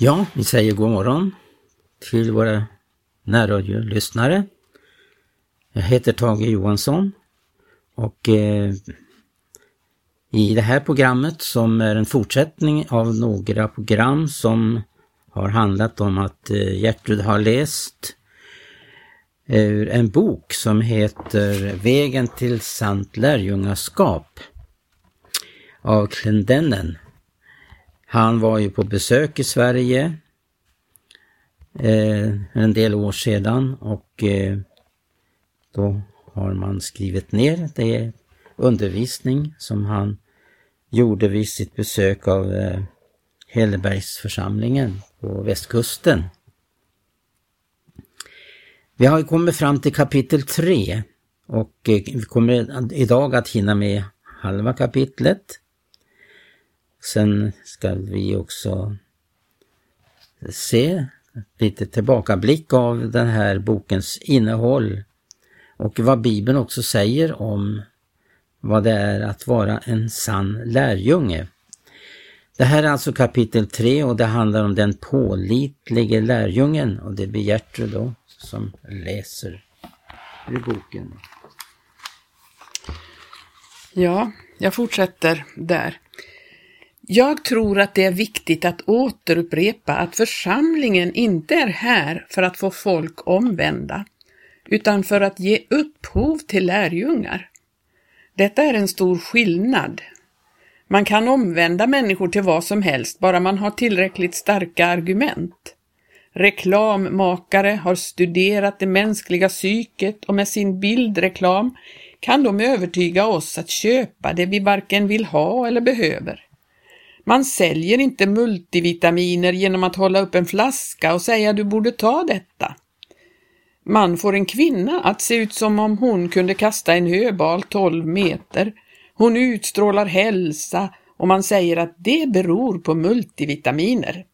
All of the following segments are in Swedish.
Ja, vi säger god morgon till våra närradiolyssnare. Jag heter Tage Johansson och eh, i det här programmet som är en fortsättning av några program som har handlat om att eh, Gertrud har läst ur en bok som heter Vägen till sant lärjungaskap av Clendennen. Han var ju på besök i Sverige eh, en del år sedan och eh, då har man skrivit ner det undervisning som han gjorde vid sitt besök av eh, Hellebergsförsamlingen på västkusten. Vi har kommit fram till kapitel 3 och eh, vi kommer idag att hinna med halva kapitlet. Sen ska vi också se lite tillbakablick av den här bokens innehåll och vad Bibeln också säger om vad det är att vara en sann lärjunge. Det här är alltså kapitel 3 och det handlar om den pålitlige lärjungen och det blir Gertrud då som läser ur boken. Ja, jag fortsätter där. Jag tror att det är viktigt att återupprepa att församlingen inte är här för att få folk omvända, utan för att ge upphov till lärjungar. Detta är en stor skillnad. Man kan omvända människor till vad som helst, bara man har tillräckligt starka argument. Reklammakare har studerat det mänskliga psyket och med sin bildreklam kan de övertyga oss att köpa det vi varken vill ha eller behöver. Man säljer inte multivitaminer genom att hålla upp en flaska och säga du borde ta detta. Man får en kvinna att se ut som om hon kunde kasta en höbal 12 meter. Hon utstrålar hälsa och man säger att det beror på multivitaminer.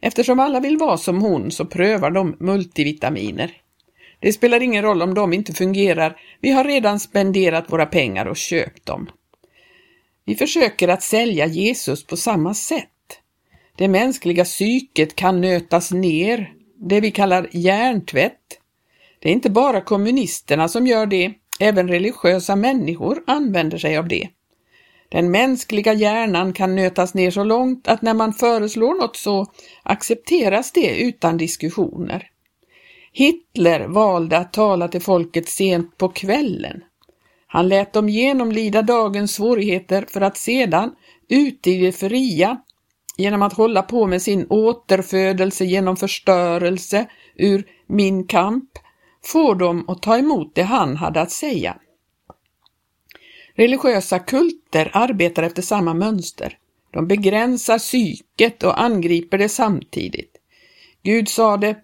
Eftersom alla vill vara som hon så prövar de multivitaminer. Det spelar ingen roll om de inte fungerar, vi har redan spenderat våra pengar och köpt dem. Vi försöker att sälja Jesus på samma sätt. Det mänskliga psyket kan nötas ner, det vi kallar hjärntvätt. Det är inte bara kommunisterna som gör det, även religiösa människor använder sig av det. Den mänskliga hjärnan kan nötas ner så långt att när man föreslår något så accepteras det utan diskussioner. Hitler valde att tala till folket sent på kvällen. Han lät dem genomlida dagens svårigheter för att sedan, ute i det fria, genom att hålla på med sin återfödelse genom förstörelse ur min kamp, få dem att ta emot det han hade att säga. Religiösa kulter arbetar efter samma mönster. De begränsar psyket och angriper det samtidigt. Gud sade,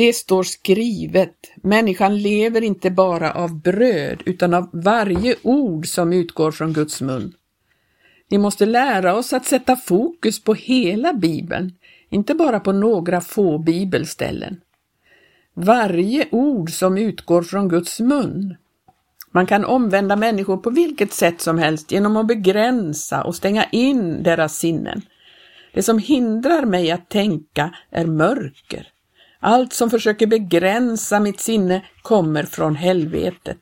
det står skrivet, människan lever inte bara av bröd utan av varje ord som utgår från Guds mun. Vi måste lära oss att sätta fokus på hela Bibeln, inte bara på några få bibelställen. Varje ord som utgår från Guds mun. Man kan omvända människor på vilket sätt som helst genom att begränsa och stänga in deras sinnen. Det som hindrar mig att tänka är mörker. Allt som försöker begränsa mitt sinne kommer från helvetet.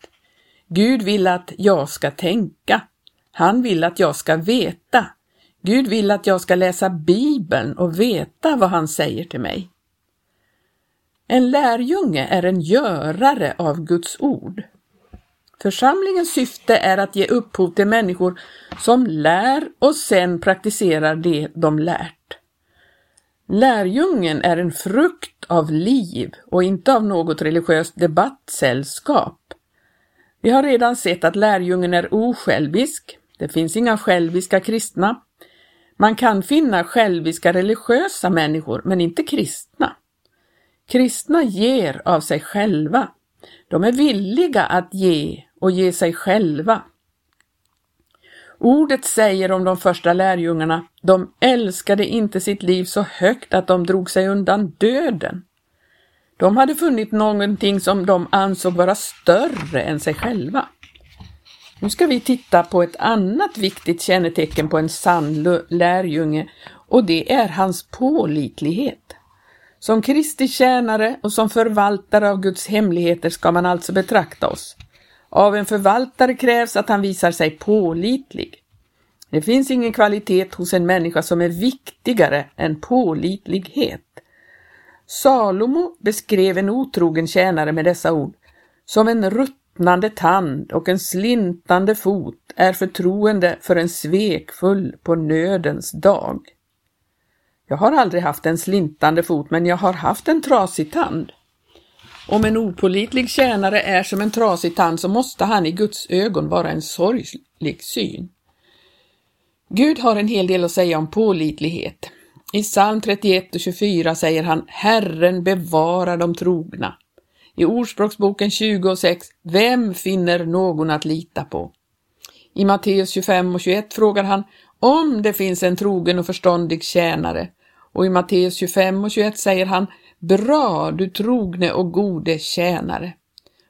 Gud vill att jag ska tänka. Han vill att jag ska veta. Gud vill att jag ska läsa Bibeln och veta vad han säger till mig. En lärjunge är en görare av Guds ord. Församlingens syfte är att ge upphov till människor som lär och sen praktiserar det de lärt. Lärjungen är en frukt av liv och inte av något religiöst debattsällskap. Vi har redan sett att lärjungen är osjälvisk. Det finns inga själviska kristna. Man kan finna själviska religiösa människor, men inte kristna. Kristna ger av sig själva. De är villiga att ge och ge sig själva. Ordet säger om de första lärjungarna, de älskade inte sitt liv så högt att de drog sig undan döden. De hade funnit någonting som de ansåg vara större än sig själva. Nu ska vi titta på ett annat viktigt kännetecken på en sann lärjunge och det är hans pålitlighet. Som Kristi tjänare och som förvaltare av Guds hemligheter ska man alltså betrakta oss. Av en förvaltare krävs att han visar sig pålitlig. Det finns ingen kvalitet hos en människa som är viktigare än pålitlighet. Salomo beskrev en otrogen tjänare med dessa ord. Som en ruttnande tand och en slintande fot är förtroende för en svekfull på nödens dag. Jag har aldrig haft en slintande fot, men jag har haft en trasig tand. Om en opolitlig tjänare är som en trasig tand så måste han i Guds ögon vara en sorglig syn. Gud har en hel del att säga om pålitlighet. I psalm 31 och 24 säger han Herren bevarar de trogna. I Ordspråksboken 20 och 6 Vem finner någon att lita på? I Matteus 25 och 21 frågar han om det finns en trogen och förståndig tjänare och i Matteus 25 och 21 säger han Bra, du trogne och gode tjänare.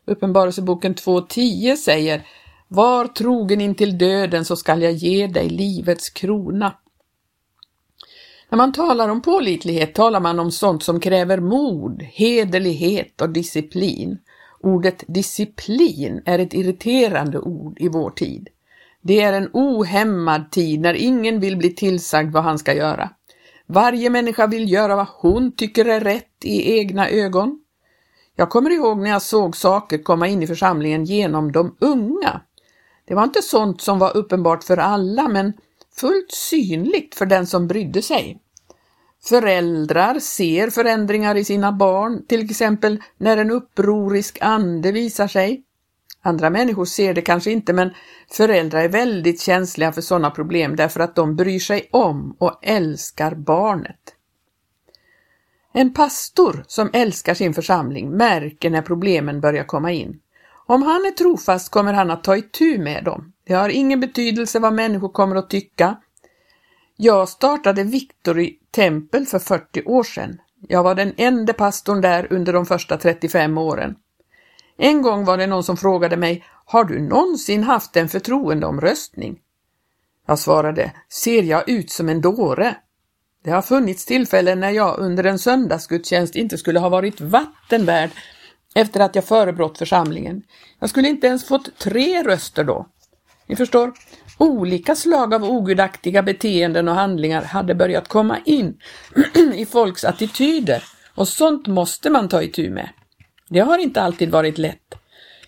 Uppenbarelseboken 2.10 säger Var trogen intill döden så skall jag ge dig livets krona. När man talar om pålitlighet talar man om sånt som kräver mod, hederlighet och disciplin. Ordet disciplin är ett irriterande ord i vår tid. Det är en ohämmad tid när ingen vill bli tillsagd vad han ska göra. Varje människa vill göra vad hon tycker är rätt i egna ögon. Jag kommer ihåg när jag såg saker komma in i församlingen genom de unga. Det var inte sånt som var uppenbart för alla, men fullt synligt för den som brydde sig. Föräldrar ser förändringar i sina barn, till exempel när en upprorisk ande visar sig. Andra människor ser det kanske inte, men föräldrar är väldigt känsliga för sådana problem därför att de bryr sig om och älskar barnet. En pastor som älskar sin församling märker när problemen börjar komma in. Om han är trofast kommer han att ta itu med dem. Det har ingen betydelse vad människor kommer att tycka. Jag startade Victory tempel för 40 år sedan. Jag var den enda pastorn där under de första 35 åren. En gång var det någon som frågade mig, har du någonsin haft en förtroendeomröstning? Jag svarade, ser jag ut som en dåre? Det har funnits tillfällen när jag under en söndagsgudstjänst inte skulle ha varit vattenvärd efter att jag förebrått församlingen. Jag skulle inte ens fått tre röster då. Ni förstår, olika slag av ogudaktiga beteenden och handlingar hade börjat komma in i folks attityder och sånt måste man ta itu med. Det har inte alltid varit lätt.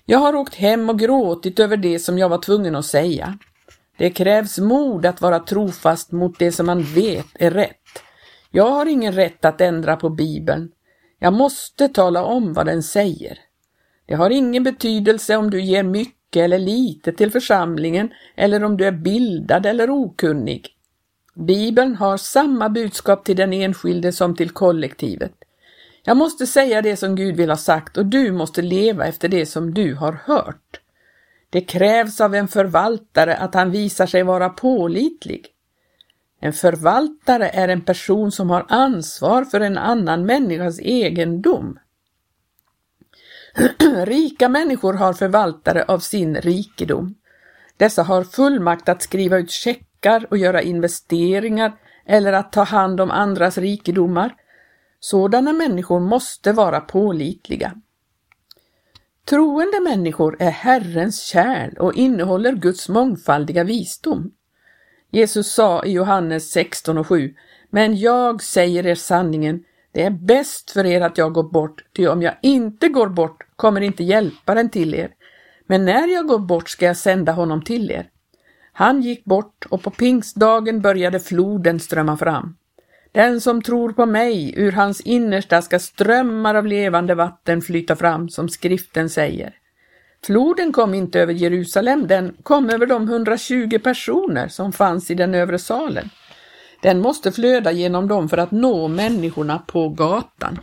Jag har åkt hem och gråtit över det som jag var tvungen att säga. Det krävs mod att vara trofast mot det som man vet är rätt. Jag har ingen rätt att ändra på Bibeln. Jag måste tala om vad den säger. Det har ingen betydelse om du ger mycket eller lite till församlingen eller om du är bildad eller okunnig. Bibeln har samma budskap till den enskilde som till kollektivet. Jag måste säga det som Gud vill ha sagt och du måste leva efter det som du har hört. Det krävs av en förvaltare att han visar sig vara pålitlig. En förvaltare är en person som har ansvar för en annan människas egendom. Rika människor har förvaltare av sin rikedom. Dessa har fullmakt att skriva ut checkar och göra investeringar eller att ta hand om andras rikedomar. Sådana människor måste vara pålitliga. Troende människor är Herrens kärl och innehåller Guds mångfaldiga visdom. Jesus sa i Johannes 16 och 7, men jag säger er sanningen, det är bäst för er att jag går bort, ty om jag inte går bort kommer inte hjälparen till er, men när jag går bort ska jag sända honom till er. Han gick bort och på pingstdagen började floden strömma fram. Den som tror på mig, ur hans innersta ska strömmar av levande vatten flyta fram, som skriften säger. Floden kom inte över Jerusalem, den kom över de 120 personer som fanns i den övre salen. Den måste flöda genom dem för att nå människorna på gatan.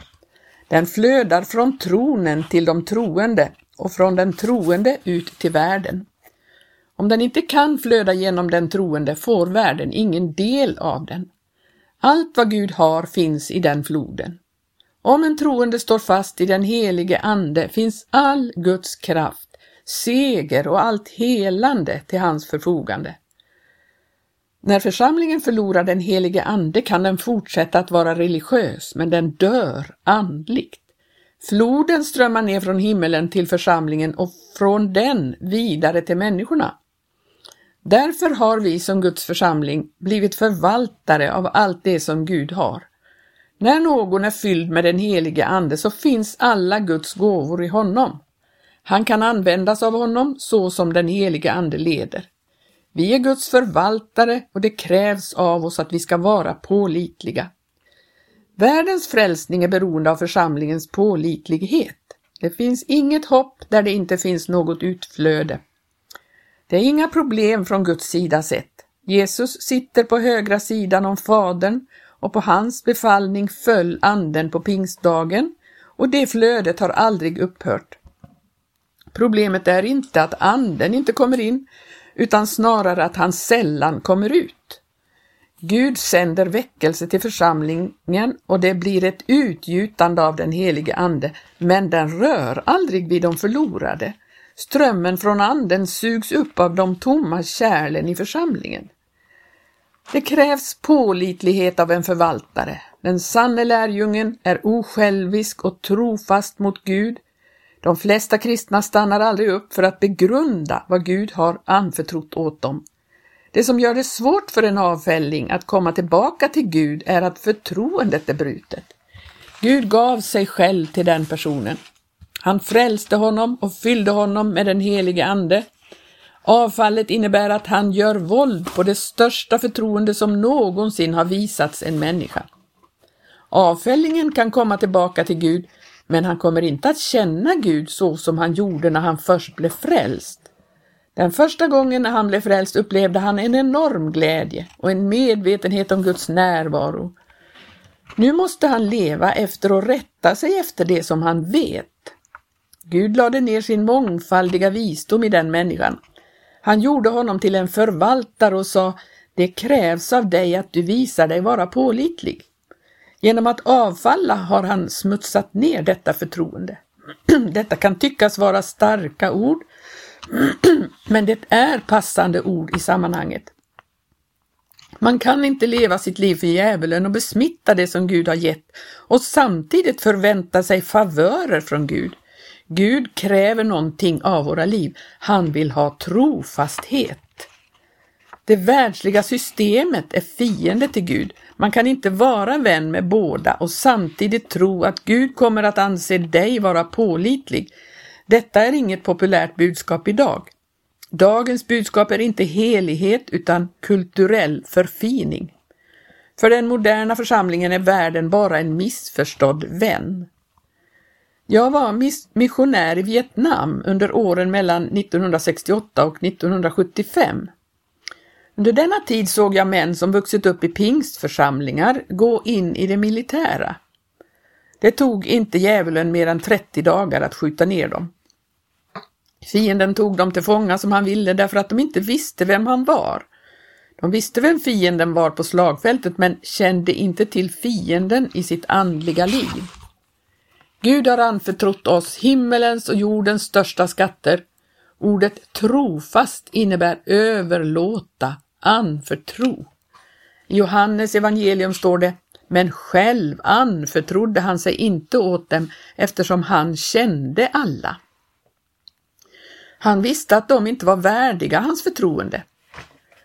Den flödar från tronen till de troende och från den troende ut till världen. Om den inte kan flöda genom den troende får världen ingen del av den. Allt vad Gud har finns i den floden. Om en troende står fast i den helige Ande finns all Guds kraft, seger och allt helande till hans förfogande. När församlingen förlorar den helige ande kan den fortsätta att vara religiös, men den dör andligt. Floden strömmar ner från himmelen till församlingen och från den vidare till människorna. Därför har vi som Guds församling blivit förvaltare av allt det som Gud har. När någon är fylld med den helige Ande så finns alla Guds gåvor i honom. Han kan användas av honom så som den helige Ande leder. Vi är Guds förvaltare och det krävs av oss att vi ska vara pålitliga. Världens frälsning är beroende av församlingens pålitlighet. Det finns inget hopp där det inte finns något utflöde. Det är inga problem från Guds sida sett. Jesus sitter på högra sidan om Fadern och på hans befallning föll anden på pingstdagen och det flödet har aldrig upphört. Problemet är inte att anden inte kommer in, utan snarare att han sällan kommer ut. Gud sänder väckelse till församlingen och det blir ett utgjutande av den helige Ande, men den rör aldrig vid de förlorade. Strömmen från Anden sugs upp av de tomma kärlen i församlingen. Det krävs pålitlighet av en förvaltare. Den sanne lärjungen är osjälvisk och trofast mot Gud. De flesta kristna stannar aldrig upp för att begrunda vad Gud har anförtrott åt dem. Det som gör det svårt för en avfälling att komma tillbaka till Gud är att förtroendet är brutet. Gud gav sig själv till den personen. Han frälste honom och fyllde honom med den helige Ande. Avfallet innebär att han gör våld på det största förtroende som någonsin har visats en människa. Avfällingen kan komma tillbaka till Gud, men han kommer inte att känna Gud så som han gjorde när han först blev frälst. Den första gången när han blev frälst upplevde han en enorm glädje och en medvetenhet om Guds närvaro. Nu måste han leva efter och rätta sig efter det som han vet. Gud lade ner sin mångfaldiga visdom i den människan. Han gjorde honom till en förvaltare och sa, det krävs av dig att du visar dig vara pålitlig. Genom att avfalla har han smutsat ner detta förtroende. Detta kan tyckas vara starka ord, men det är passande ord i sammanhanget. Man kan inte leva sitt liv för djävulen och besmitta det som Gud har gett och samtidigt förvänta sig favörer från Gud. Gud kräver någonting av våra liv. Han vill ha trofasthet. Det världsliga systemet är fiende till Gud. Man kan inte vara vän med båda och samtidigt tro att Gud kommer att anse dig vara pålitlig. Detta är inget populärt budskap idag. Dagens budskap är inte helighet utan kulturell förfining. För den moderna församlingen är världen bara en missförstådd vän. Jag var missionär i Vietnam under åren mellan 1968 och 1975. Under denna tid såg jag män som vuxit upp i pingstförsamlingar gå in i det militära. Det tog inte djävulen mer än 30 dagar att skjuta ner dem. Fienden tog dem till fånga som han ville därför att de inte visste vem han var. De visste vem fienden var på slagfältet men kände inte till fienden i sitt andliga liv. Gud har anförtrott oss himmelens och jordens största skatter. Ordet trofast innebär överlåta, anförtro. I Johannes evangelium står det men själv anförtrodde han sig inte åt dem eftersom han kände alla. Han visste att de inte var värdiga hans förtroende.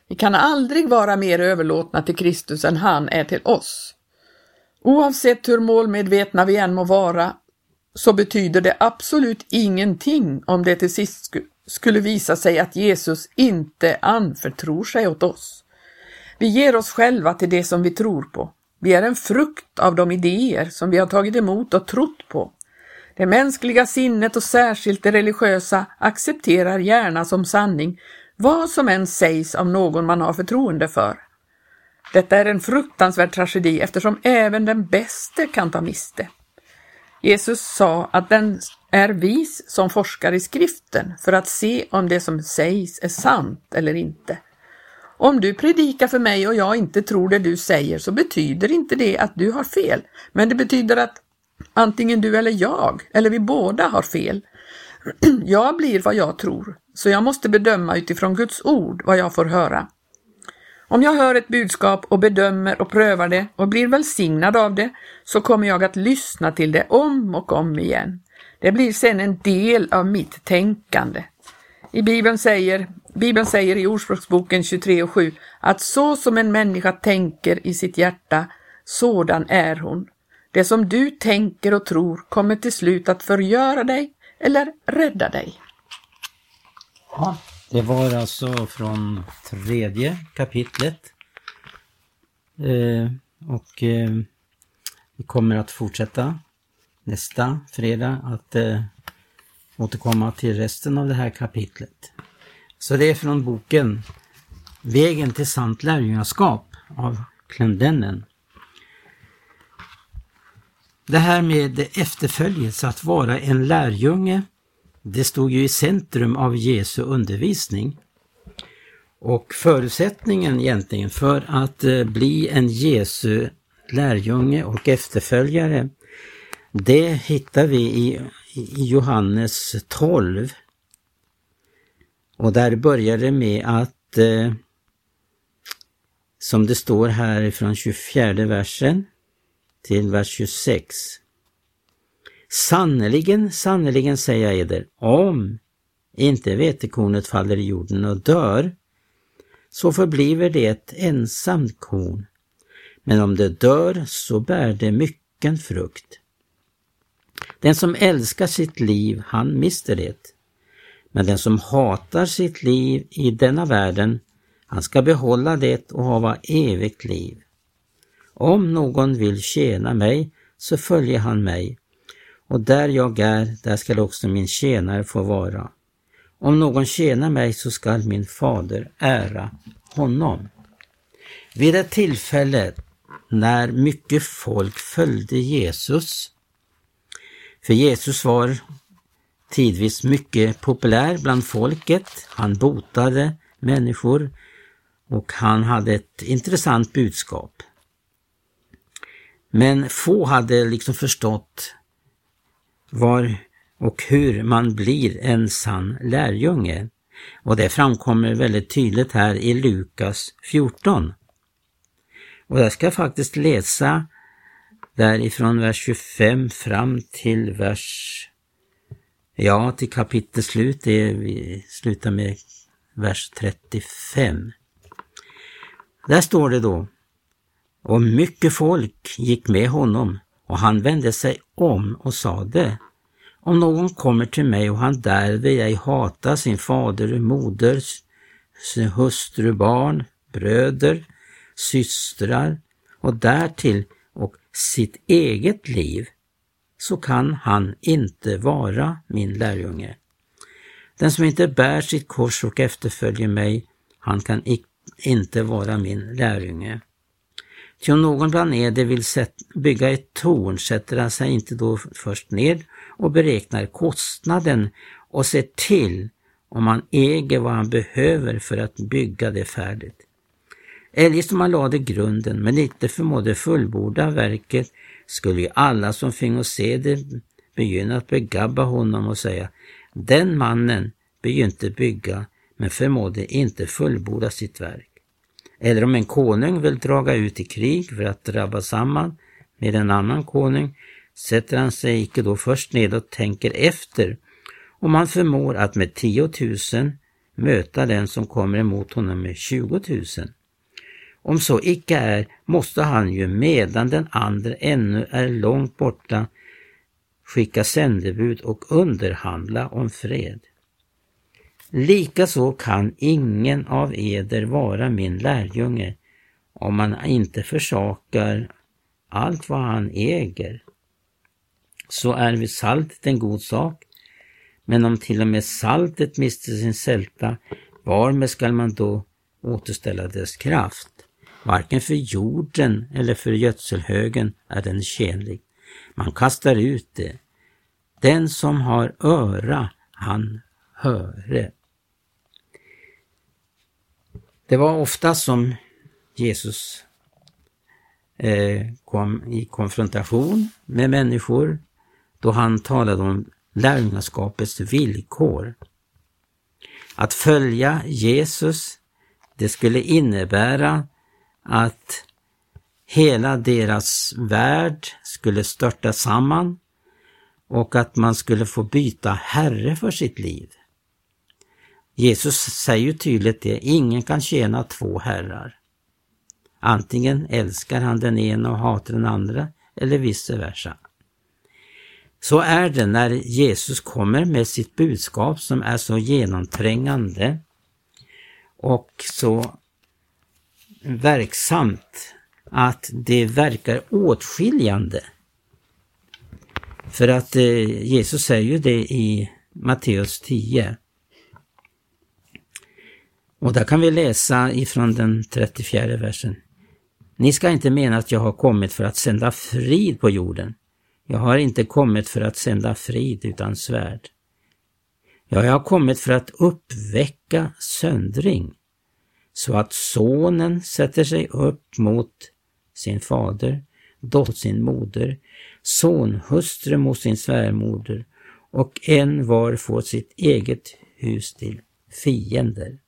Vi kan aldrig vara mer överlåtna till Kristus än han är till oss. Oavsett hur målmedvetna vi än må vara så betyder det absolut ingenting om det till sist skulle visa sig att Jesus inte anförtror sig åt oss. Vi ger oss själva till det som vi tror på. Vi är en frukt av de idéer som vi har tagit emot och trott på. Det mänskliga sinnet och särskilt det religiösa accepterar gärna som sanning vad som än sägs av någon man har förtroende för. Detta är en fruktansvärd tragedi eftersom även den bäste kan ta miste. Jesus sa att den är vis som forskar i skriften för att se om det som sägs är sant eller inte. Om du predikar för mig och jag inte tror det du säger så betyder inte det att du har fel, men det betyder att antingen du eller jag, eller vi båda har fel. Jag blir vad jag tror, så jag måste bedöma utifrån Guds ord vad jag får höra. Om jag hör ett budskap och bedömer och prövar det och blir välsignad av det, så kommer jag att lyssna till det om och om igen. Det blir sedan en del av mitt tänkande. I Bibeln säger, Bibeln säger i Ordspråksboken 23 och 7 att så som en människa tänker i sitt hjärta, sådan är hon. Det som du tänker och tror kommer till slut att förgöra dig eller rädda dig. Ja, det var alltså från tredje kapitlet. Eh, och eh, vi kommer att fortsätta nästa fredag att eh, återkomma till resten av det här kapitlet. Så det är från boken Vägen till sant lärjungaskap av Clendennen. Det här med efterföljelse, att vara en lärjunge, det stod ju i centrum av Jesu undervisning. Och förutsättningen egentligen för att eh, bli en Jesu lärjunge och efterföljare, det hittar vi i, i Johannes 12. Och där börjar det med att, eh, som det står här från 24 versen till vers 26. Sannerligen, sannerligen säger jag eder, om inte vetekornet faller i jorden och dör, så förbliver det ett ensamt korn. Men om det dör så bär det mycken frukt. Den som älskar sitt liv, han mister det. Men den som hatar sitt liv i denna världen, han ska behålla det och hava evigt liv. Om någon vill tjäna mig, så följer han mig, och där jag är, där skall också min tjänare få vara. Om någon tjänar mig så skall min fader ära honom. Vid ett tillfälle när mycket folk följde Jesus, för Jesus var tidvis mycket populär bland folket, han botade människor och han hade ett intressant budskap. Men få hade liksom förstått var och hur man blir en sann lärjunge. Och det framkommer väldigt tydligt här i Lukas 14. Och jag ska faktiskt läsa därifrån vers 25 fram till vers, ja till kapitel slut, det vi slutar med vers 35. Där står det då, och mycket folk gick med honom och han vände sig om och sade Om någon kommer till mig och han därvid ej hatar sin fader och moder, sin hustru, barn, bröder, systrar och därtill och sitt eget liv, så kan han inte vara min lärjunge. Den som inte bär sitt kors och efterföljer mig, han kan inte vara min lärjunge. Ty om någon bland eder vill bygga ett torn sätter han sig inte då först ned och beräknar kostnaden och ser till om han äger vad han behöver för att bygga det färdigt. Eljest om han lade grunden men inte förmådde fullborda verket skulle ju alla som fingo se det begynna att begabba honom och säga den mannen begynte bygga men förmådde inte fullborda sitt verk. Eller om en konung vill draga ut i krig för att drabba samman med en annan konung, sätter han sig icke då först ned och tänker efter om han förmår att med 10 000 möta den som kommer emot honom med 20 000. Om så icke är, måste han ju medan den andra ännu är långt borta skicka sändebud och underhandla om fred. Likaså kan ingen av eder vara min lärjunge om man inte försakar allt vad han äger. Så är vi saltet en god sak, men om till och med saltet mister sin sälta, varmed skall man då återställa dess kraft? Varken för jorden eller för gödselhögen är den tjänlig. Man kastar ut det. Den som har öra, han höre. Det var ofta som Jesus eh, kom i konfrontation med människor då han talade om lärjungaskapets villkor. Att följa Jesus, det skulle innebära att hela deras värld skulle störta samman och att man skulle få byta herre för sitt liv. Jesus säger ju tydligt det, ingen kan tjäna två herrar. Antingen älskar han den ena och hatar den andra eller vice versa. Så är det när Jesus kommer med sitt budskap som är så genomträngande och så verksamt att det verkar åtskiljande. För att eh, Jesus säger ju det i Matteus 10. Och där kan vi läsa ifrån den 34 versen. Ni ska inte mena att jag har kommit för att sända frid på jorden. Jag har inte kommit för att sända frid utan svärd. Ja, jag har kommit för att uppväcka söndring, så att sonen sätter sig upp mot sin fader, dotter sin moder, sonhustru mot sin svärmoder och en var får sitt eget hus till fiender.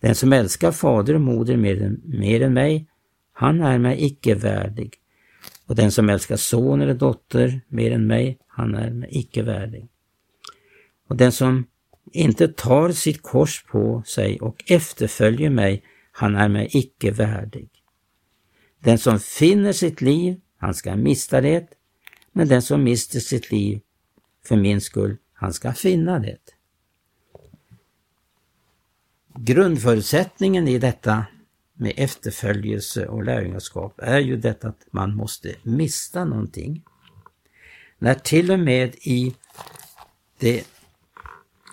Den som älskar fader och moder mer än, mer än mig, han är mig icke värdig. Och den som älskar son eller dotter mer än mig, han är mig icke värdig. Och den som inte tar sitt kors på sig och efterföljer mig, han är mig icke värdig. Den som finner sitt liv, han ska mista det, men den som mister sitt liv för min skull, han ska finna det. Grundförutsättningen i detta med efterföljelse och lärjungaskap är ju detta att man måste mista någonting. När till och med i den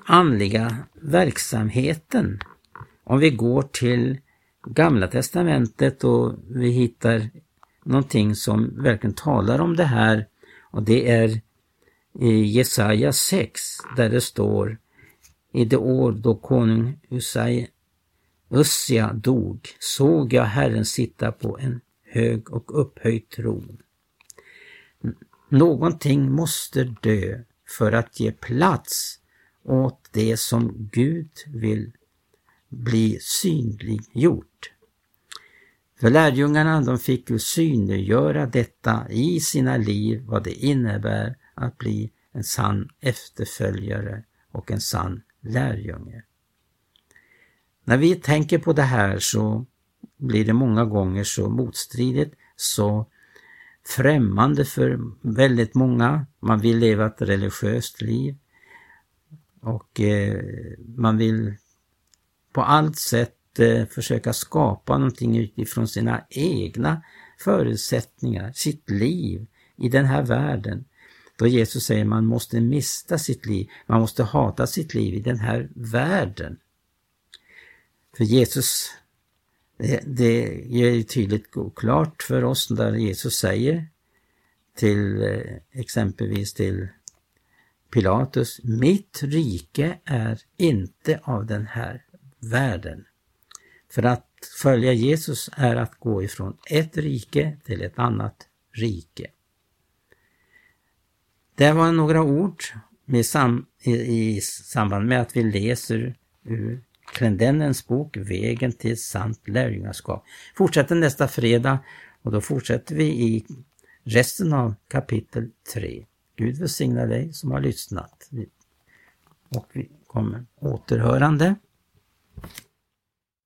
andliga verksamheten, om vi går till Gamla Testamentet och vi hittar någonting som verkligen talar om det här och det är i Jesaja 6 där det står i det år då konung Usai Ussia dog såg jag Herren sitta på en hög och upphöjd tron. Någonting måste dö för att ge plats åt det som Gud vill bli synliggjort. För lärjungarna de fick ju synliggöra detta i sina liv, vad det innebär att bli en sann efterföljare och en sann lärjunge. När vi tänker på det här så blir det många gånger så motstridigt, så främmande för väldigt många. Man vill leva ett religiöst liv och eh, man vill på allt sätt eh, försöka skapa någonting utifrån sina egna förutsättningar, sitt liv i den här världen. Då Jesus säger man måste mista sitt liv, man måste hata sitt liv i den här världen. För Jesus, det, det ger tydligt och klart för oss där Jesus säger till eh, exempelvis till Pilatus, mitt rike är inte av den här världen. För att följa Jesus är att gå ifrån ett rike till ett annat rike. Det var några ord med sam, i, i samband med att vi läser ur Klendennens bok Vägen till sant lärjungaskap. Fortsätter nästa fredag och då fortsätter vi i resten av kapitel 3. Gud välsigna dig som har lyssnat. Och vi kommer återhörande.